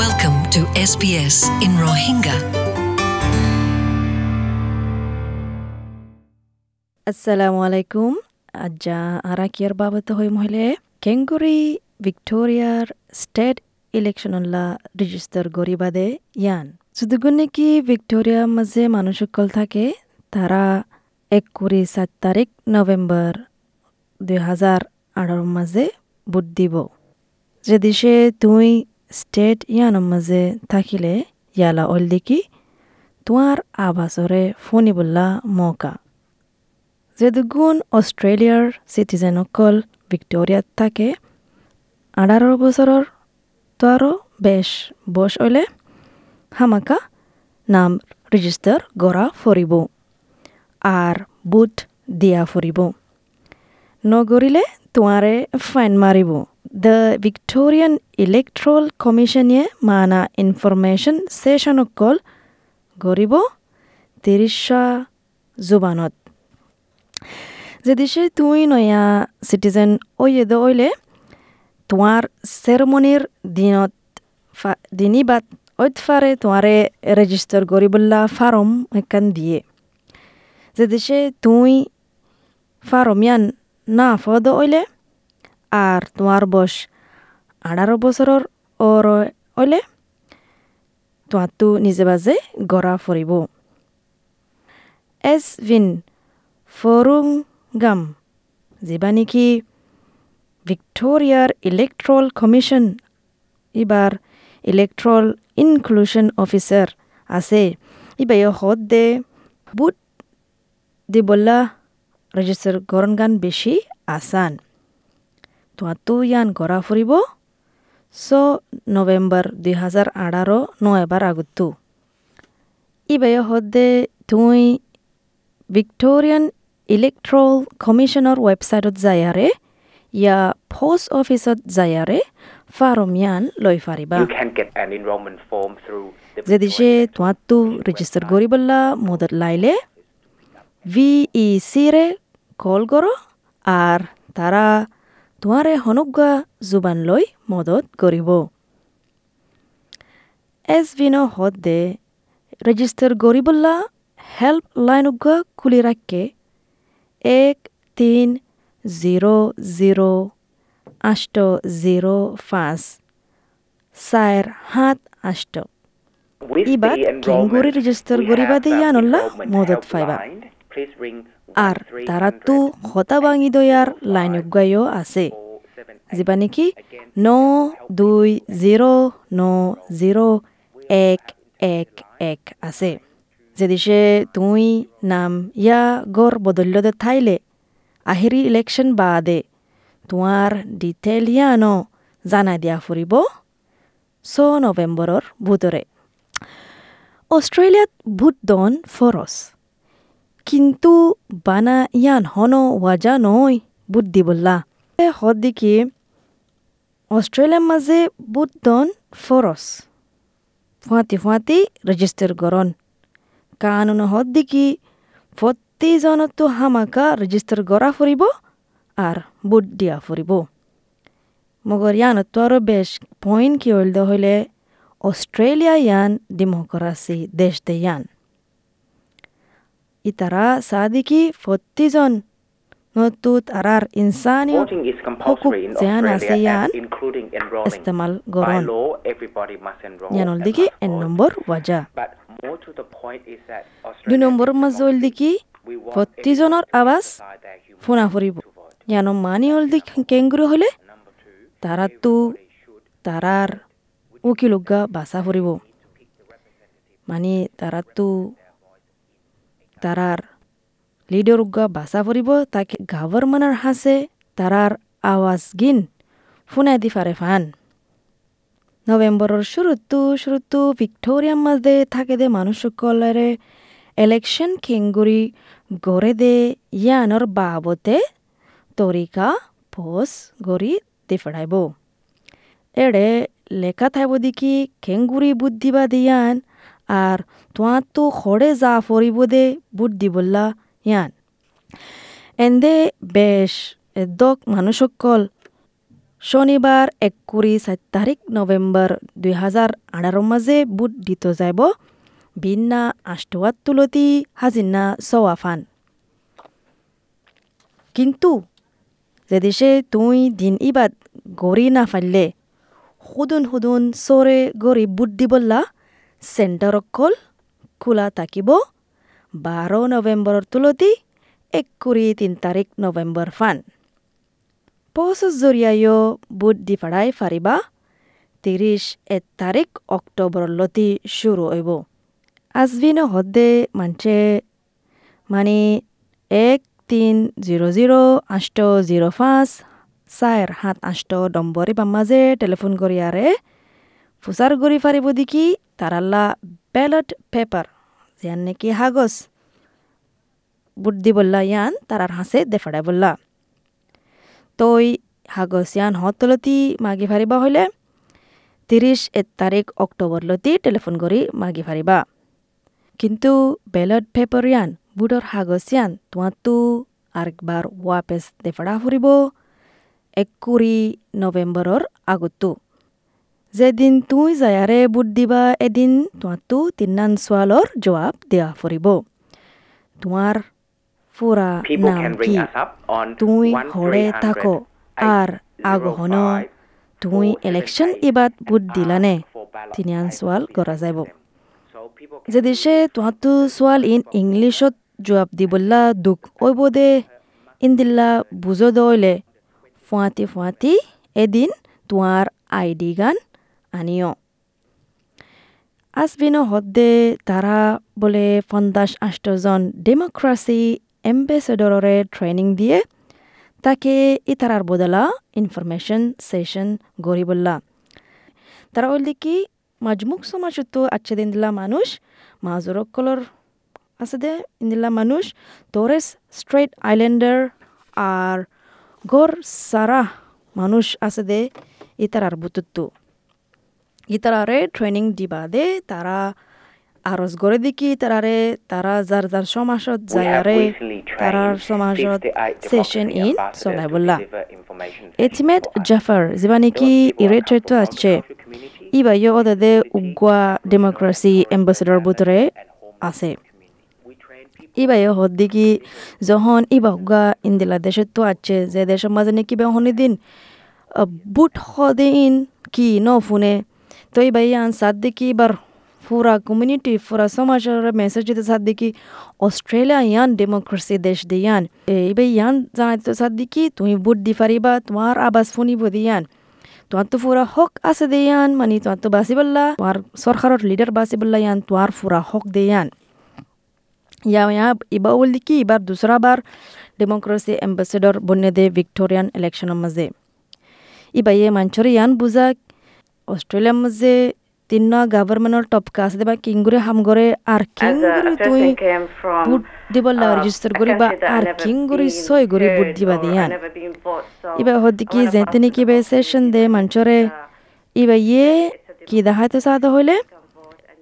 Welcome to SBS in Rohingya. আসসালামু আলাইকুম আজ্জা আরা কিয়ার বাবত হই মহিলে কেঙ্গুরি ভিক্টোরিয়ার স্টেট ইলেকশনল্লা রেজিস্টার গরিবাদে ইয়ান শুধুগুণে কি ভিক্টোরিয়া মাঝে মানুষ সকল থাকে তারা এক কুড়ি সাত তারিখ নভেম্বর দুই হাজার আঠারোর মাঝে ভোট দিব যে দেশে তুই স্টেট ইয়ানোর মাঝে থাকিলে ইয়ালা অল দেখি তোমার আবাসরে ফোনিবুল্লা মৌকা যেদুগুণ অষ্ট্ৰেলিয়াৰ চিটিজেনসকল ভিক্টৰিয়াত থাকে আঠাৰ বছৰৰ তো আৰু বেছ বয়স হ'লে হামাকা নাম ৰেজিষ্টাৰ কৰা ফুৰিব আর বুট দিয়া ফুৰিব নগৰিলে তোমাৰে ফাইন মাৰিব দ্য ভিক্টোৰিয়ান ইলেক্ট্ৰল কমিশ্যনে মানা ইনফৰমেশ্যন ছেশ্যনসকল কৰিব ত্ৰিশা জুবানত যে দেশে তুই নয়া চিটিজেন ওইদ ওইলে তোমার সেরমনির দিনত দিনী ঐত ফারে তোমারে রেজিস্টার করিবল্লা ফার্ম একান দিয়ে যে দেশে তুই ফার্ম ইয়ান না ফদ ওইলে আর তোমার বয়স আঠারো বছরের ওর ওইলে তোমার তো নিজে বাজে গড়া ফুরিব এস ভিন ফরুংগাম যেবা নেকি ভিক্টোরিয়ার ইলেকট্রল কমিশন এবার ইলেকট্রল ইনক্লুশন অফিসার আছে। ইবাই হদ দে বুট দিবল্লা রেজিস্টার গরন গান বেশি আসান তোয়াতো ইয়ান গড়া ফুরিব ছ নভেম্বর দুই হাজার আঠারো নয়বার আগতো ইবাই হদ দে তুই ভিক্টোৰিয়ান ইলেক্ট্ৰল কমিশ্যনৰ ৱেবছাইটত যায়াৰে ইয়া পোষ্ট অফিচত যায়াৰে ফাৰমিয়ান লৈ পাৰিবা You can get an enrollment form through the যে দিছে তোমাৰটো ৰেজিষ্টাৰ কৰিবলা মদত লাইলে ভি ই চিৰে কল কৰ আর তারা তোমাৰে হনুগা জুবান লৈ মদত কৰিব। এছ ভিন হদে রেজিস্টার গরিবুল্লা হেল্প লাইন উগা খুলি রাখে এক তিন জিরো জিরো আষ্ট জিরো পাঁচ চার সাত আষ্ট। কেঙ্গুরি enrollment, register we দিয়া নল্লা মদত ফাইবা। আৰ তাৰা তো হতা বাঙি দয়াৰ লাইন গায়ো আছে যিবা নেকি ন দুই জিৰ' ন জিৰ' এক এক এক আছে যদি সে তুই নাম ইয়া গড় বদল্য ঠাইলে আহিৰি ইলেকশ্যন বাদে তোমাৰ ডিটেইল ইয়া ন জানাই দিয়া ফুৰিব ছ নৱেম্বৰৰ ভোটৰে অষ্ট্ৰেলিয়াত ভোট দন কিন্তু বানা ইয়ান হন ওয়াজা নয় বুট দিবল্লা হদ দেখি অস্ট্রেলিয়ার মাঝে বুট দন ফরস। ফুয়াতি ফুয়াতি রেজিস্টার করন কানুন হদ দেখি প্রতিজনতো হামাকা রেজিস্টার করা ফুরিব আর বুট দিয়া ফুরিব। মগর ইয়ানত আরও বেশ পয়েন্ট কি হইল হইলে অস্ট্রেলিয়া ইয়ান ডেমোক্রাসি দেশ দে ইয়ান। ইতারা সাদিকি প্রতিজন নতু তারার Hukuk Australia, Siyan and including enrolling. ইস্তেমাল গরন and দিকে vote. নম্বর ওয়াজা দুই নম্বর is মাঝে হল দেখি We want প্রতিজনের everybody to আবাস decide their human ফোনা right ফুরিব to vote. ইয়ান মানি হল তাকে গভর্নমেন্টের হাসে তারার আওয়াজ গিন, ফুনাই দি ফারে ফান। নভেম্বরের শুরুতু শুরুতু ভিক্টোরিয়ার মাঝে থাকে দে মানুষ সকলেরে ইলেকশন খেঙ্গুরি গড়ে দে ইয়ানোর বাবতে তরিকা পোস গড়ি দি ফেড়াইব এড়ে লেখা থাইব দেখি খেঙ্গুরি বুদ্ধিবা দিয়ান আর তোমার তো খড়ে যা ফরিব দে বুদ্ধি বললা, ইয়ান। এন্দে বেশ এদক মানুষসকল, শনিবার এক কুড়ি সাত তারিখ নভেম্বর দুই হাজার আঠারোর মাঝে বুট দিত যাইব, বিন্না আষ্টওয়াত তুলতি হাজিন্না সওয়াফান। কিন্তু যে দেশে তুই দিন ইবাদ গড়ি না ফাইলে, হুদুন হুদুন সরে গড়ি বুট দিবল্লা চেণ্টাৰ অকল খোলা থাকিব, বাৰ নৱেম্বৰৰ তুলতি এক কুৰি তিন তাৰিখ নৱেম্বৰ ফান। পৌচৰ জৰিয়ায়ো বুট দি ফাৰাই ফাৰিবা তিৰিছ এক তাৰিখ অক্টোবৰৰ লতি শুরু হইব। আজবিনো হদ্দে মানছে মানে এক তিন জিৰ' জিৰ' আষ্ট জিৰ' পাঁচ চাৰ সাত আষ্ট নম্বৰী মাজে টেলিফোন কৰি আৰে, ফুচাৰ কৰি পাৰিব দেখি তারাল্লা ব্যালট পেপার যেন নাকি হাগজ। বুদ্ধি বললা, ইয়ান তারার হাসে দেফাড়ায় বললা। তই হাগজ ইয়ান হতলতি মাগি ফারিবা হইলে তিরিশ এক তারিখ অক্টোবর লতি টেলিফোন কৰি মাগি ফারিবা কিন্তু ব্যালট পেপার ইয়ান, বুডর হাগজ ইয়ান তোমাতো আরেকবার ওয়াপেস দেফাড়া ফুরিব এক কুড়ি নৱেম্বৰৰ আগতো। যেদিন তুই যায়াৰে বুট দিবা এদিন তোমাতো তিনান সোৱালৰ জবাব দিয়া ফুৰিব। তোমাৰ ফুৰা নাম কি? তুই 1 হৰে থাকো আর আগহন। তুই ইলেকশন ইবাদ বুট দিলানে তিনিয়ান সোৱাল কৰা যাব। যে দিছে তোহাঁতো সোৱাল ইন ইংলিছত জবাব দিবল্লা দুখ ওইব দে ইন্দিল্লা বুজো দইলে। ফুৱাতি ফুৱাতি এদিন তোমাৰ আইডি গান আনিও। আসবিনো হদ্দে তারা বলে পঞ্চাশ আষ্টজন ডেমোক্রাসি এম্বেসেডররে ট্রেনিং দিয়ে। তাকে ইতারার বদলা ইনফরমেশন সেশন গড়ি বললা তারা বললি কি মাজমুক সমাজতো আচ্ছে দিন দিলা মানুষ মাজুরকলর আছে দে ইন্দিল্লা মানুষ তোরেস স্ট্রেট আইল্যান্ডার আর গড় সারা মানুষ আছে দে ইতারার বুতুত্তু ইতারারে ট্রেনিং দিবা দে তারা আরজ গড়ে দেখি তারারে তারা যার যার সমাজত যায়ারে তারার সমাজত সেশন ইন চলাই বললা এথিমেট জাফার যিবা নেকি ইৰেট্ৰেটো আছে ই বাইয় অদাদে উগুৱা ডেমক্ৰেচি এম্বাসেডৰ বুটৰে আছে ই বাইয় হদ দেখি যখন ই বাহুগা ইন্দিলা দেশত তো আছে যে দেশের মাঝে নাকি বেহনি দিন বুট হদে ইন কি ন ফুনে আন সাত দেখি এবার পুরা কমিউনিটি পুরা সমাজের মেসেজ দিতে সাত দেখি অস্ট্রেলিয়া ইয়ান ডেমোক্রেসি দেশ দিয়ান এই ভাই ইয়ান জানাইতে সাত দেখি তুমি বুট দি পারিবা তোমার আবাস ফুনিব দিয়ান তোমার তো পুরা হক আছে দিয়ান মানে তোমার তো বাসি বললা তোমার সরকারের লিডার বাসি বললা ইয়ান তোমার পুরা হক দিয়ান ইয়া ইয়া ইবা বল দেখি এবার দুসরা বার ডেমোক্রেসি এম্বাসেডর বন্যে দে ভিক্টোরিয়ান ইলেকশনের মাঝে ইবা ইয়ে মাঞ্চরে ইয়ান বুঝাক অস্ট্রেলিয়ার মাঝে তিন গভর্নমেন্টর টপকা আছে বা কিংগুরে হামগরে আর কিংগুরি তুই বুট দিবল্লা রেজিস্টার করিবা আর কিংগুরি সই গরি বুট দিবা দিয়ান ইবা হদি কি যেতে নাকি বে সেশন দে মাঞ্চরে ইবা ইয়ে কি দেখাইতে সাদা হইলে?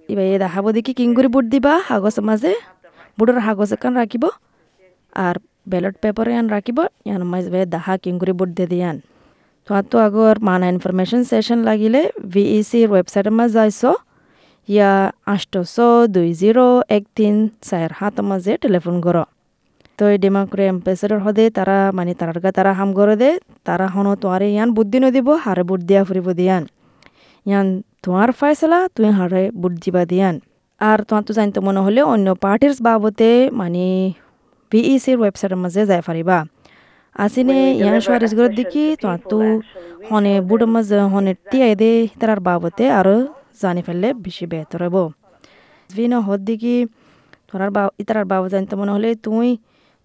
ইবা ইয়ে দেখাব দেখি কিংগুরি বুট দিবা হাগজ মাঝে বুটর হাগজ এখান রাখিব আর ব্যালট পেপার ইয়ান রাখিব ইয়ান মাঝে দাহা কিংগুরি বুট দিয়ে দিয়ান তো আগর মানা ইনফরমেশন সেশন লাগিলে ভিইসির ওয়েবসাইটের মাঝে যাইছ ইয়া আষ্টশ দুই জিরো এক তিন চার হাত মাঝে টেলিফোন করো তো এই ডেমাক্রে এম্পেসাডর হদে তারা মানে তারার গা তারা হাম করে দে তারা হনো তোমারে ইয়ান বুদ্ধি নদিব হারে বুট দিয়া ফুরিব দিয়ান ইয়ান তোমার ফাইসলা তুই হারে বুট দিবা দিয়ান আর তোমার তো জানতে মনে হলে অন্য পার্টির বাবতে মানে ভিইসির ওয়েবসাইটের মাঝে যাই পারিবা আসিনে ইয়ান সোয়ারিস গর দেখি তো হনে বুড়ো মাঝ হনে টিয়াই দে তার বাবতে আরও জানি ফেললে বেশি বেহতর হব ভিন হদ দেখি তোমার বা ইতার বাবা জানতে মনে হলে তুই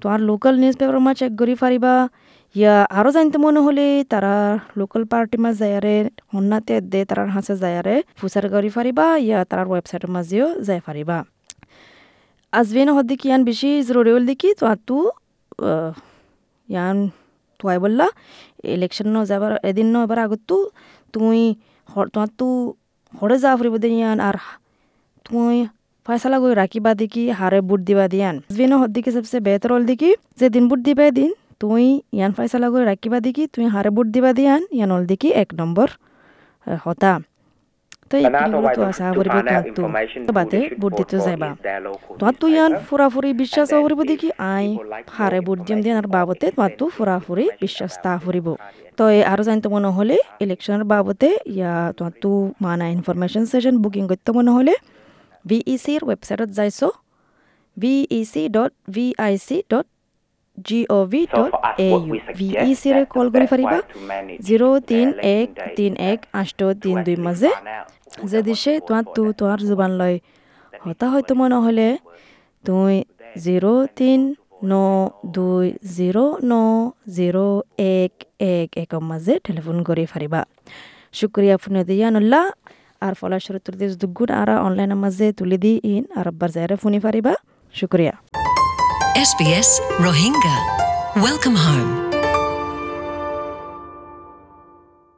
তোমার লোকাল নিউজ পেপার মা চেক করি পারিবা। ইয়া আরও জানতে মনে হলে তারা লোকাল পার্টি মাঝ যায়ারে হন্নাতে দে তারার হাসে যায়ারে ফুসার করি পারিবা ইয়া তার ওয়েবসাইটের মাঝেও যাই পারিবা। আজবিন হদ দেখি ইয়ান বেশি জরুরি হল দেখি তো তু ইয়ান তুয়াই বললা ইলেকশন ন যাবার এদিন ন এবার আগতো তুই তু হরে যা ফুরিব দিয়ান আর তুই ফয়সালা করে রাখিবা দেখি হারে বুট দিবা দিয়ান জিনো হদ্দিকে সবসে বেহতর হল দেখি যে দিন বুট দিবা দিন তুই ইয়ান ফাইসালা করে রাখিবা দেখি তুই হারে বুট দিবা দিয়ান ইয়ান অল দেখি এক নম্বর হতা তো Another এইগুলো way তো to, আশা to করিব find out তো information তো who বাদে বুট vote যাইবা তুই ইয়ান newspaper. ফুরাফুরি বিশ্বাস দেখি আই বুট দিম বাবতে or তোমার তো ফুরাফুরি বিশ্বাস তা the ফুরিব party তো এই আরও জানতে মনে হলে ইলেকশনের বাবদে ইয়া তোমার তো মানা ইনফরমেশন সেশন বুকিং করতে মনে হলে ভিইসির ওয়েবসাইটত যাইছো VEC dot VIC dot GOV So dot for us, এ what that the কল কৰি পাৰিবা জিৰ' তিন এক তিন এক আঠ তিন দুই মাজে যে দিছে vote তো. তোমার জোবান লয় হতা হয়তো মনে হলে তুই জিৰ' তিন ন দুই জিৰ' ন জিৰ' এক এক একৰ মাজে টেলিফোন কৰি পাৰিবা শুক্রিয়া ফোনে দিয়া নল্লা আর ফলাস্বরূপ দেশ দুগুণ আর অনলাইনের মাঝে তুলে দি ইন আর আব্বার জায়রে ফোনি পারিবা শুক্রিয়া SBS Rohingya. Welcome home.